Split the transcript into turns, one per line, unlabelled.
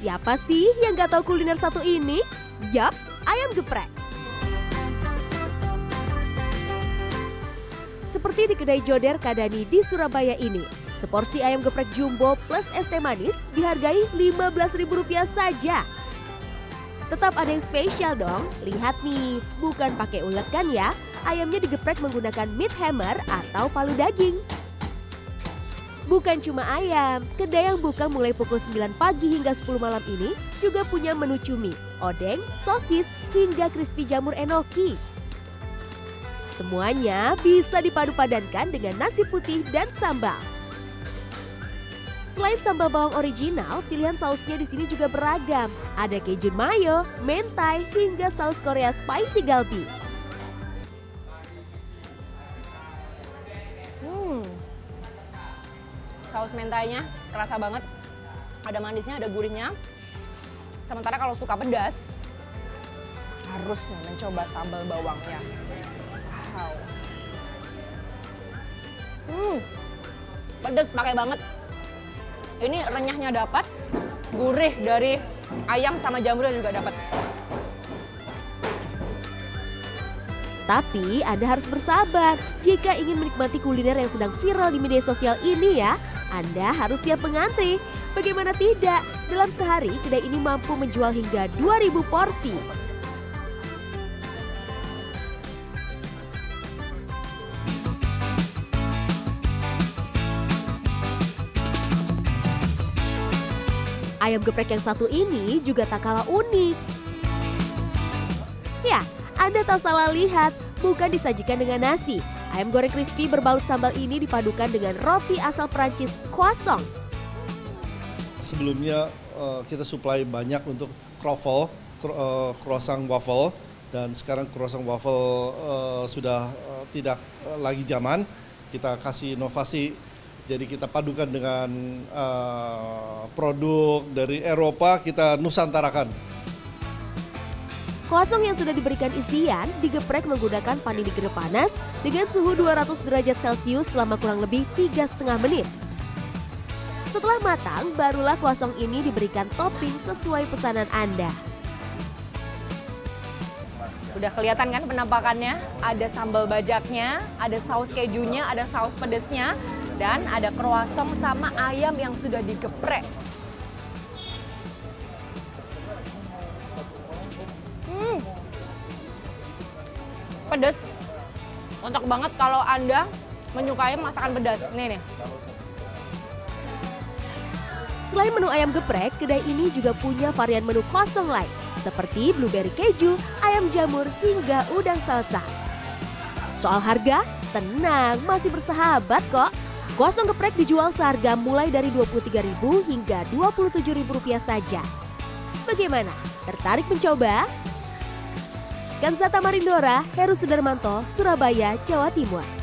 Siapa sih yang gak tahu kuliner satu ini? Yap, ayam geprek. Seperti di kedai Joder Kadani di Surabaya ini, seporsi ayam geprek jumbo plus es teh manis dihargai Rp15.000 saja. Tetap ada yang spesial dong. Lihat nih, bukan pakai ulek kan ya? Ayamnya digeprek menggunakan meat hammer atau palu daging. Bukan cuma ayam, kedai yang buka mulai pukul 9 pagi hingga 10 malam ini juga punya menu cumi, odeng, sosis, hingga crispy jamur enoki. Semuanya bisa dipadu-padankan dengan nasi putih dan sambal. Selain sambal bawang original, pilihan sausnya di sini juga beragam. Ada keju mayo, mentai, hingga saus Korea spicy galbi.
Saus mentainya kerasa banget. Ada manisnya, ada gurihnya. Sementara kalau suka pedas, harus nih mencoba sambal bawangnya. Wow. Hmm. Pedas pakai banget. Ini renyahnya dapat, gurih dari ayam sama jamurnya juga dapat.
Tapi Anda harus bersabar jika ingin menikmati kuliner yang sedang viral di media sosial ini ya. Anda harus siap mengantri. Bagaimana tidak? Dalam sehari, kedai ini mampu menjual hingga 2000 porsi. Ayam geprek yang satu ini juga tak kalah unik. Ya, Anda tak salah lihat, bukan disajikan dengan nasi. Ayam goreng crispy berbalut sambal ini dipadukan dengan roti asal Prancis croissant.
Sebelumnya uh, kita supply banyak untuk croffle, cro uh, croissant waffle, dan sekarang croissant waffle uh, sudah tidak lagi zaman. Kita kasih inovasi, jadi kita padukan dengan produk dari Eropa, kita nusantarakan.
Kosong yang sudah diberikan isian digeprek menggunakan panini kering panas dengan suhu 200 derajat Celcius selama kurang lebih 3,5 menit. Setelah matang, barulah kuasong ini diberikan topping sesuai pesanan Anda.
Udah kelihatan kan penampakannya? Ada sambal bajaknya, ada saus kejunya, ada saus pedesnya, dan ada croissant sama ayam yang sudah digeprek. Pedas. Untuk banget kalau Anda menyukai masakan pedas. Nih nih.
Selain menu ayam geprek, kedai ini juga punya varian menu kosong lain, seperti blueberry keju, ayam jamur, hingga udang salsa. Soal harga, tenang, masih bersahabat kok. Kosong geprek dijual seharga mulai dari Rp23.000 hingga Rp27.000 saja. Bagaimana? Tertarik mencoba? Kansata Marindora, Heru Sudarmanto, Surabaya, Jawa Timur.